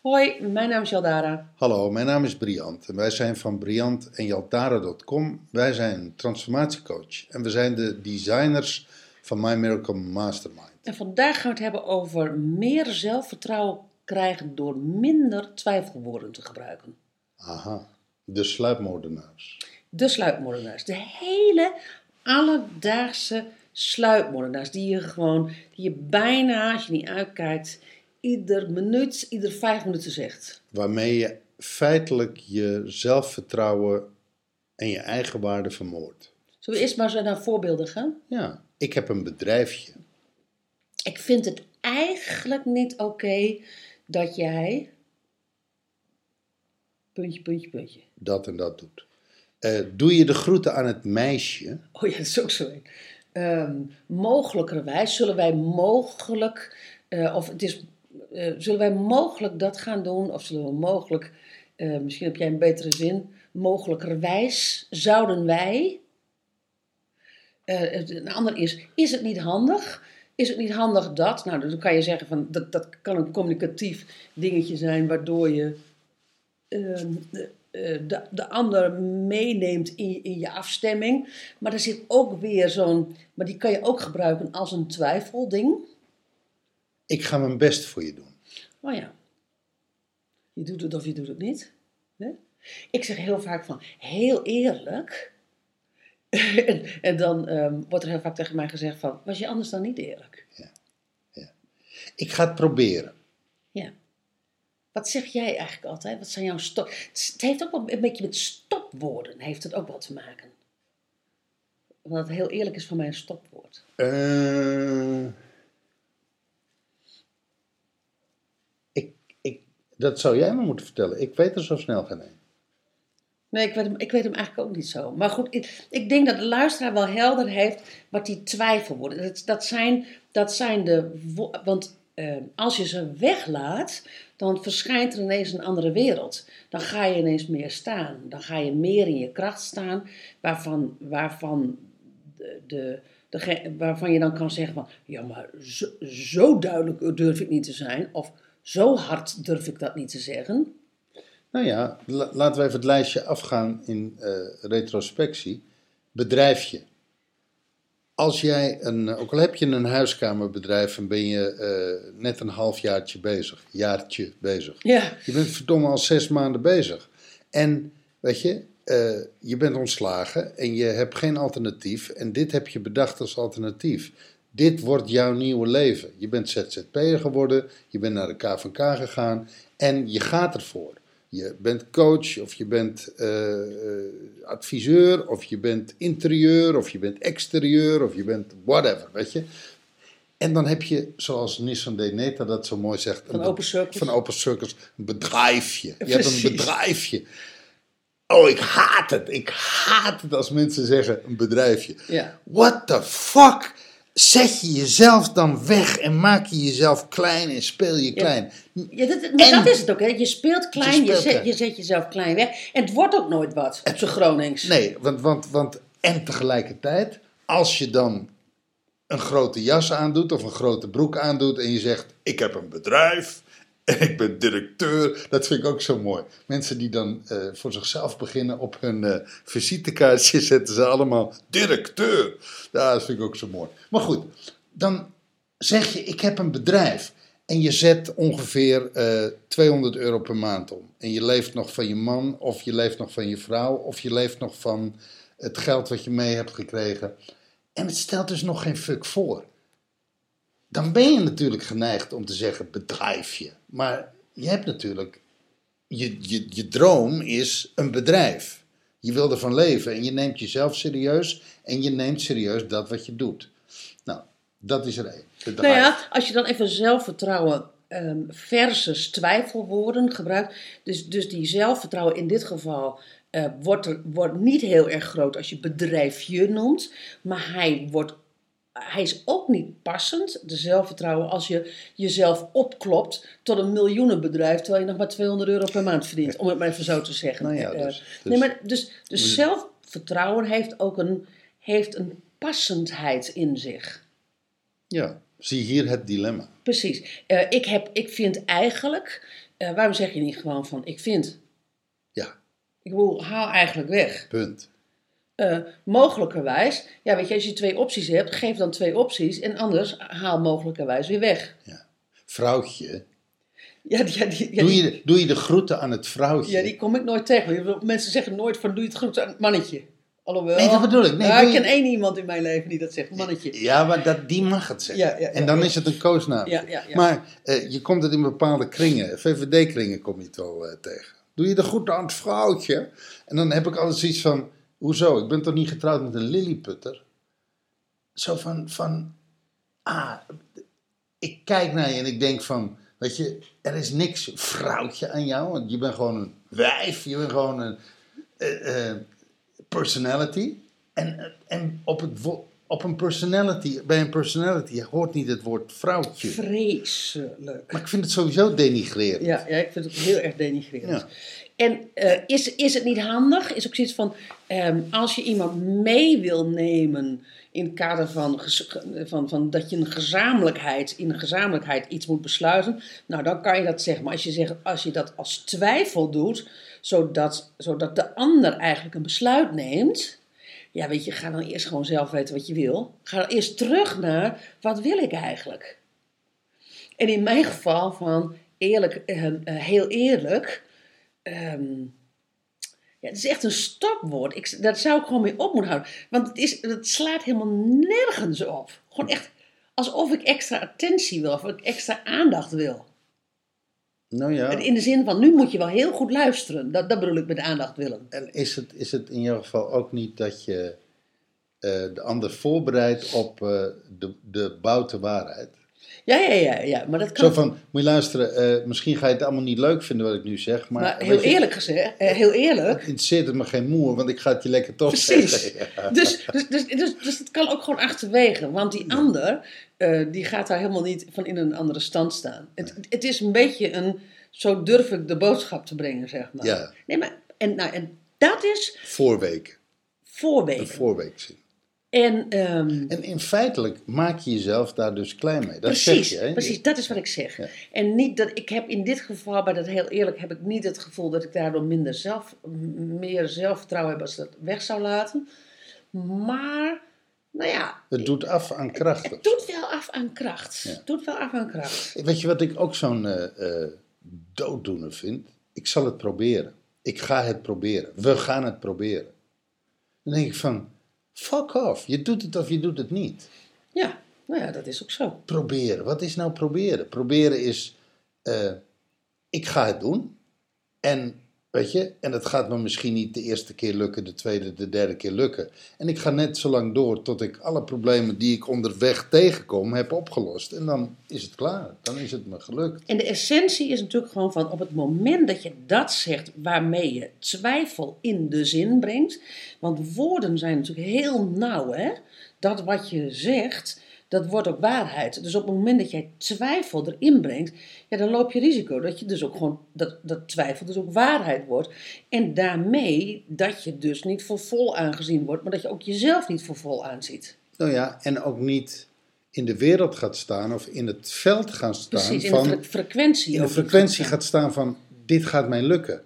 Hoi, mijn naam is Jaldara. Hallo, mijn naam is Briant en wij zijn van Briant en Jaltara.com. Wij zijn transformatiecoach en we zijn de designers van My Miracle Mastermind. En vandaag gaan we het hebben over meer zelfvertrouwen krijgen door minder twijfelwoorden te gebruiken. Aha, de sluipmoordenaars. De sluipmoordenaars. De hele alledaagse sluipmoordenaars die je gewoon, die je bijna, als je niet uitkijkt, ieder minuut, ieder vijf minuten zegt. Waarmee je feitelijk je zelfvertrouwen en je eigen waarde vermoordt. Zullen we eerst maar zo naar voorbeelden gaan? Ja, ik heb een bedrijfje. Ik vind het eigenlijk niet oké dat jij. Puntje, puntje, puntje. dat en dat doet. Eh, doe je de groeten aan het meisje? Oh ja, dat is ook zo. Ehm mogelijkerwijs zullen wij mogelijk, eh, of het is, eh, zullen wij mogelijk dat gaan doen, of zullen we mogelijk, misschien heb jij een betere zin, mogelijkerwijs zouden wij. Eh, een ander is, is het niet handig? Is het niet handig dat? Nou, dan kan je zeggen van dat, dat kan een communicatief dingetje zijn waardoor je ehm, de, eh, de, de ander meeneemt in, je- in je afstemming. Maar er zit ook weer zo'n, maar die kan je ook gebruiken als een twijfelding. Ik ga mijn best voor je doen. Oh ja, je doet het of je doet het niet. Hè? Ik zeg heel vaak van, heel eerlijk. en, en dan ehm, wordt er heel vaak tegen mij gezegd van, was je anders dan niet eerlijk? Ik ga het proberen. Ja. Wat zeg jij eigenlijk altijd? Wat zijn jouw stop... Het heeft ook wel een beetje met stopwoorden, heeft het ook wel te maken. Omdat het heel eerlijk is van mij een stopwoord. Eh, ik, ik, dat zou jij me moeten vertellen. Ik weet er zo snel geen een. Nee, ik weet, hem, ik weet hem eigenlijk ook niet zo. Maar goed, ik, ik denk dat de luisteraar wel helder heeft wat die twijfelwoorden... Dat, dat, zijn, dat zijn de... Want eh, als je ze weglaat, dan verschijnt er ineens een andere wereld. Dan ga je ineens meer staan. Dan ga je meer in je kracht staan, waarvan, waarvan, de, de, dege- waarvan je dan kan zeggen van... Ja, maar zo, zo duidelijk durf ik niet te zijn. Of zo hard durf ik dat niet te zeggen. Nou ja, la- laten we even het lijstje afgaan in eh, retrospectie. Bedrijfje. Als jij een, ook al heb je een huiskamerbedrijf en ben je eh, net een halfjaartje bezig, jaartje bezig. Ja. Je bent verdomme al zes maanden bezig. En weet je, eh, je bent ontslagen en je hebt geen alternatief. En dit heb je bedacht als alternatief. Dit wordt jouw nieuwe leven. Je bent ZZP'er geworden, je bent naar de KVK gegaan en je gaat ervoor. Je bent coach of je bent eh, eh, adviseur of je bent interieur of je bent exterieur of je bent whatever, weet je. En dan heb je, zoals Nissan Deneta dat zo mooi zegt, Van een Open Circles. van Open Circles, een bedrijfje. Je hebt een bedrijfje. Oh, ik haat het. Ik haat het als mensen zeggen een bedrijfje. Ja. What the fuck? Zet je jezelf dan weg en maak je jezelf klein en speel je klein. Ja, dat, maar En- dat is het ook. Hè. Je speelt klein, je, speelt zet, je zet jezelf klein weg. En het wordt ook nooit wat, op zijn Gronings. Nee, want, want, want en tegelijkertijd, als je dan een grote jas aandoet of een grote broek aandoet en je zegt: Ik heb een bedrijf en ik ben directeur, dat vind ik ook zo mooi. Mensen die dan eh, voor zichzelf beginnen op hun eh visitekaartje zetten ze allemaal directeur. Ja, dat vind ik ook zo mooi. Maar goed, dan zeg je: Ik heb een bedrijf. En je zet ongeveer eh 200 euro per maand om. En je leeft nog van je man, of je leeft nog van je vrouw, of je leeft nog van het geld wat je mee hebt gekregen. En het stelt dus nog geen fuck voor. Dan ben je natuurlijk geneigd om te zeggen bedrijfje. Maar je hebt natuurlijk, je, je, je droom is een bedrijf. Je wil ervan leven en je neemt jezelf serieus en je neemt serieus dat wat je doet. Nou, dat is er één. Nou ja, als je dan even zelfvertrouwen ehm, versus twijfelwoorden gebruikt. Dus, dus die zelfvertrouwen in dit geval eh, wordt, er, wordt niet heel erg groot als je bedrijfje noemt. Maar hij wordt hij is ook niet passend, de zelfvertrouwen, als je jezelf opklopt tot een miljoenenbedrijf, terwijl je nog maar 200 euro per maand verdient, om het maar even zo te zeggen. Nou ja, Eh, dus- nee, dus- maar dus, dus zelfvertrouwen heeft ook een, heeft een passendheid in zich. Ja, zie hier het dilemma. Precies. Eh, ik, heb, ik vind eigenlijk, eh, waarom zeg je niet gewoon van ik vind? Ja, Ik bedoel, haal eigenlijk weg. punt. Eh, mogelijkerwijs, ja weet je, als je twee opties hebt, geef dan twee opties en anders haal mogelijkerwijs weer weg. Ja. Vrouwtje. Ja, die, ja, die, ja, Doe je, doe je de groeten aan het vrouwtje? ja, die kom ik nooit tegen. Mensen zeggen nooit van doe je het goed aan het mannetje. Alhoewel. Nee, dat bedoel ik. Nee, doe ik je- ken één iemand in mijn leven die dat zegt, mannetje. Ja, maar dat, die mag het zeggen. Ja, ja, ja, en dan is het een koosnaam. Maar eh, je komt het in bepaalde kringen, VVD-kringen kom je het wel eh, tegen. Doe je de groeten aan het vrouwtje? En dan heb ik altijd zoiets van, hoezo? Ik ben toch niet getrouwd met een lilliputter? Zo van, van, ah, ik kijk naar je en ik denk van, weet je, er is niks vrouwtje aan jou. Want je bent gewoon een wijf, je bent gewoon een eh, eh, personality. En, en op, het, op een personality, bij een personality hoort niet het woord vrouwtje. Vreselijk. Maar ik vind het sowieso denigrerend. Ja, ja, ik vind het heel erg denigrerend. Ja. En eh, is, is het niet handig? Is ook zoiets van, ehm, als je iemand mee wil nemen in het kader van, van, van dat je een gezamenlijkheid, in een gezamenlijkheid iets moet besluiten, nou dan kan je dat zeggen. Maar als je, zegt, als je dat als twijfel doet, zodat, zodat de ander eigenlijk een besluit neemt, ja weet je, ga dan eerst gewoon zelf weten wat je wil. Ga dan eerst terug naar, wat wil ik eigenlijk? En in mijn geval van eerlijk, eh, eh, heel eerlijk. ehm, ja, het is echt een stopwoord. Ik, daar zou ik gewoon mee op moeten houden. Want het, is, slaat helemaal nergens op. Gewoon echt alsof ik extra attentie wil. Of ik extra aandacht wil. Nou ja, In de zin van, nu moet je wel heel goed luisteren. Dat, dat bedoel ik met aandacht willen. en is het, is het in jouw geval ook niet dat je eh, de ander voorbereidt op eh, de, de boute waarheid? Ja, ja, ja, ja. Maar dat kan... Zo van, moet je luisteren, eh, misschien ga je het allemaal niet leuk vinden wat ik nu zeg, maar, maar heel je, eerlijk gezegd, eh, heel eerlijk. het interesseert het me geen moer, want ik ga het je lekker toch Precies. zeggen. Ja. Dus, dus, dus, dus, dus het kan ook gewoon achterwege. Want die ander, eh, die gaat daar helemaal niet van in een andere stand staan. Het, het is een beetje een, zo durf ik de boodschap te brengen, zeg maar. Ja. Nee, maar en, nou, en dat is Voorweken, een voorwegen. En ehm, En in feitelijk maak je jezelf daar dus klein mee. Dat zeg precies, je, hè? precies, dat is wat ik zeg. Ja. En niet dat ik heb in dit geval, bij dat heel eerlijk, heb ik niet het gevoel dat ik daardoor minder zelf, meer zelfvertrouwen heb als dat weg zou laten. Maar, nou ja, Het doet af aan kracht. Het doet wel af aan kracht. Ja. Het doet wel af aan kracht. Weet je wat ik ook zo'n eh, dooddoener vind? Ik zal het proberen. Ik ga het proberen. We gaan het proberen. Dan denk ik van, fuck off. Je doet het of je doet het niet. Ja, nou ja, dat is ook zo. Proberen. Wat is nou proberen? Proberen is, eh, ik ga het doen. En weet je, en het gaat me misschien niet de eerste keer lukken, de tweede, de derde keer lukken. En ik ga net zo lang door tot ik alle problemen die ik onderweg tegenkom heb opgelost. En dan is het klaar. Dan is het me gelukt. En de essentie is natuurlijk gewoon van op het moment dat je dat zegt waarmee je twijfel in de zin brengt. Want woorden zijn natuurlijk heel nauw, hè? Dat wat je zegt, dat wordt ook waarheid. Dus op het moment dat jij twijfel erin brengt, ja, dan loop je risico dat je dus ook gewoon, dat, dat twijfel dus ook waarheid wordt. En daarmee dat je dus niet voor vol aangezien wordt, maar dat je ook jezelf niet voor vol aanziet. Nou ja, en ook niet in de wereld gaat staan of in het veld gaan staan Precies, in van... de fre- frequentie. in de frequentie gaat staan van dit gaat mij lukken.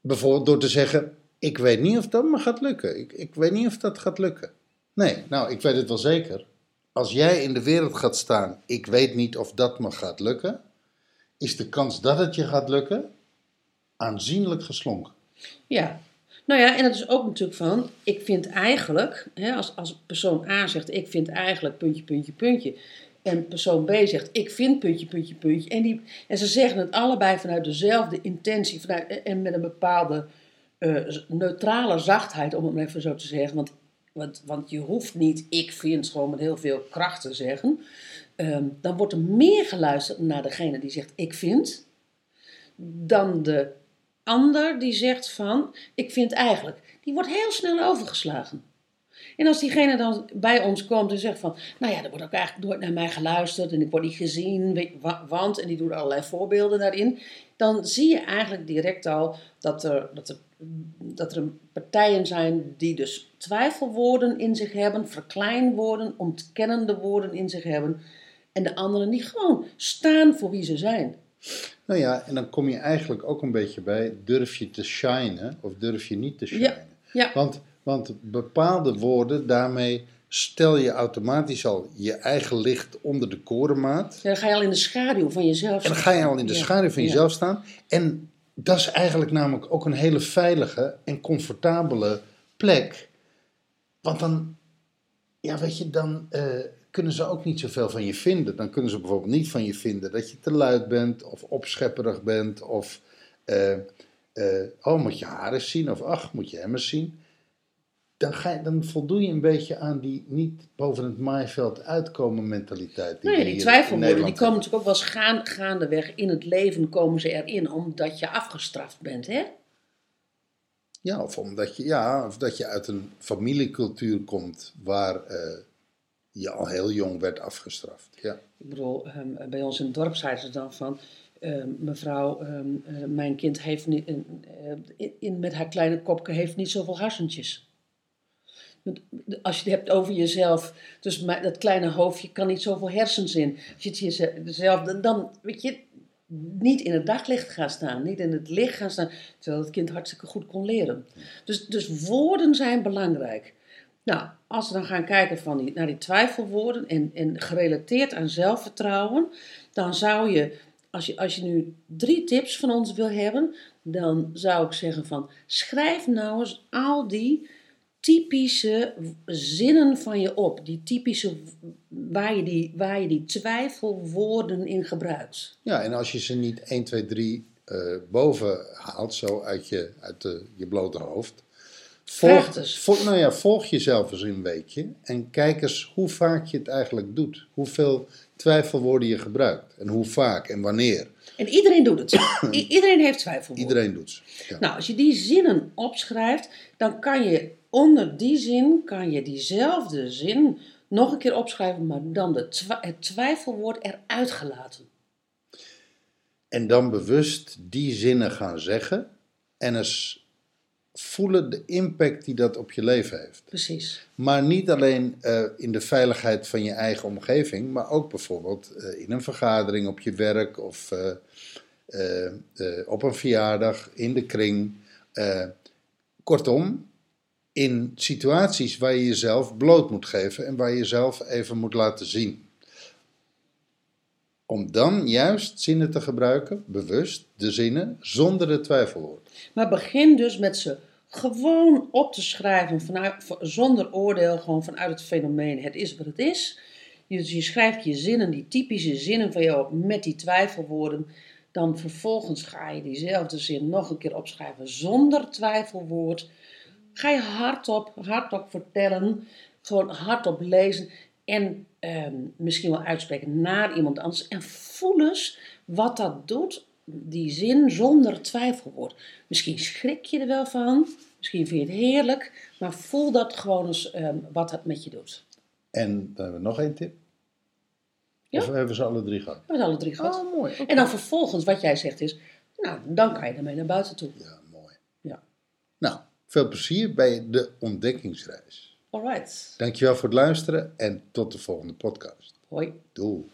Bijvoorbeeld door te zeggen, ik weet niet of dat me gaat lukken. Ik, ik weet niet of dat gaat lukken. Nee, nou, ik weet het wel zeker. Als jij in de wereld gaat staan, ik weet niet of dat me gaat lukken, is de kans dat het je gaat lukken aanzienlijk geslonken. Ja, nou ja, en dat is ook natuurlijk van, ik vind eigenlijk, hè, als, als persoon A zegt, ik vind eigenlijk puntje, puntje, puntje. En persoon B zegt, ik vind puntje, puntje, puntje. En, die, en ze zeggen het allebei vanuit dezelfde intentie vanuit, en met een bepaalde eh, neutrale zachtheid, om het maar even zo te zeggen. Want, want, want je hoeft niet, ik vind, gewoon met heel veel kracht te zeggen. Ehm, dan wordt er meer geluisterd naar degene die zegt, ik vind, dan de ander die zegt van, ik vind eigenlijk, die wordt heel snel overgeslagen. En als diegene dan bij ons komt en zegt van, nou ja, er wordt ook eigenlijk nooit naar mij geluisterd en ik word niet gezien, want, en die doet allerlei voorbeelden daarin, dan zie je eigenlijk direct al dat er, dat er, dat er partijen zijn die dus twijfelwoorden in zich hebben, verkleinwoorden, ontkennende woorden in zich hebben, en de anderen die gewoon staan voor wie ze zijn. Nou ja, en dan kom je eigenlijk ook een beetje bij, durf je te shinen of durf je niet te shinen? Ja. Want, want bepaalde woorden, daarmee stel je automatisch al je eigen licht onder de korenmaat. Ja, dan ga je al in de schaduw van jezelf En dan ga je al in de Ja. schaduw van Ja. jezelf staan. En dat is eigenlijk namelijk ook een hele veilige en comfortabele plek. Want dan, ja weet je, dan eh, kunnen ze ook niet zoveel van je vinden. Dan kunnen ze bijvoorbeeld niet van je vinden dat je te luid bent of opschepperig bent. Of, eh, eh, oh moet je haar eens zien of ach moet je hem eens zien. Dan, ga je, dan voldoe je een beetje aan die niet boven het maaiveld uitkomen mentaliteit. Die hier in twijfelwoorden die komen natuurlijk ook wel eens gaan, gaandeweg in het leven komen ze erin omdat je afgestraft bent, hè? Ja, of omdat je, ja, of dat je uit een familiecultuur komt waar eh, je al heel jong werd afgestraft. Ja. Ik bedoel, ehm, bij ons in het dorp zeiden ze dan van, ehm, mevrouw, ehm, eh, mijn kind heeft niet, in, in, in- met haar kleine kopje heeft niet zoveel hersentjes. Als je het hebt over jezelf, dus dat kleine hoofdje kan niet zoveel hersens in. Als je het jezelf, dan, dan weet je, niet in het daglicht gaan staan, niet in het licht gaan staan, terwijl het kind hartstikke goed kon leren. Dus, dus woorden zijn belangrijk. Nou, als we dan gaan kijken van die, naar die twijfelwoorden en, en gerelateerd aan zelfvertrouwen, dan zou je als, je, als je nu drie tips van ons wil hebben, dan zou ik zeggen van schrijf nou eens al die typische zinnen van je op. Die typische, waar je die, waar je die twijfelwoorden in gebruikt. ja, en als je ze niet 1, 2, 3 eh, boven haalt, zo uit je, uit de, je blote hoofd. Volg, het nou ja, volg jezelf eens een weekje en kijk eens hoe vaak je het eigenlijk doet. Hoeveel twijfelwoorden je gebruikt en hoe vaak en wanneer. En iedereen doet het. I- iedereen heeft twijfelwoorden. Iedereen doet ze. Ja. Nou, als je die zinnen opschrijft, dan kan je onder die zin, kan je diezelfde zin nog een keer opschrijven, maar dan de twa- het twijfelwoord eruit gelaten. En dan bewust die zinnen gaan zeggen en eens voelen de impact die dat op je leven heeft. Precies. Maar niet alleen eh, in de veiligheid van je eigen omgeving, maar ook bijvoorbeeld eh, in een vergadering op je werk of eh, op een verjaardag, in de kring. Kortom, in situaties waar je jezelf bloot moet geven en waar je jezelf even moet laten zien. Om dan juist zinnen te gebruiken, bewust de zinnen, zonder de twijfelwoord. Maar begin dus met ze gewoon op te schrijven zonder oordeel, gewoon vanuit het fenomeen. Het is wat het is. Dus je schrijft je zinnen, die typische zinnen van jou op met die twijfelwoorden. Dan vervolgens ga je diezelfde zin nog een keer opschrijven zonder twijfelwoord. Ga je hardop, hardop vertellen, gewoon hardop lezen en ehm, misschien wel uitspreken naar iemand anders. En voel eens wat dat doet, die zin zonder twijfelwoord. Misschien schrik je er wel van, misschien vind je het heerlijk, maar voel dat gewoon eens ehm, wat dat met je doet. En dan hebben we nog één tip. Ja. Of hebben we ze alle drie gehad? We hebben alle drie gehad. Oh, mooi. En dan vervolgens, wat jij zegt is, nou, dan kan je ermee naar buiten toe. Ja. Veel plezier bij de ontdekkingsreis. Alright. Dankjewel voor het luisteren en tot de volgende podcast. Hoi. Doei.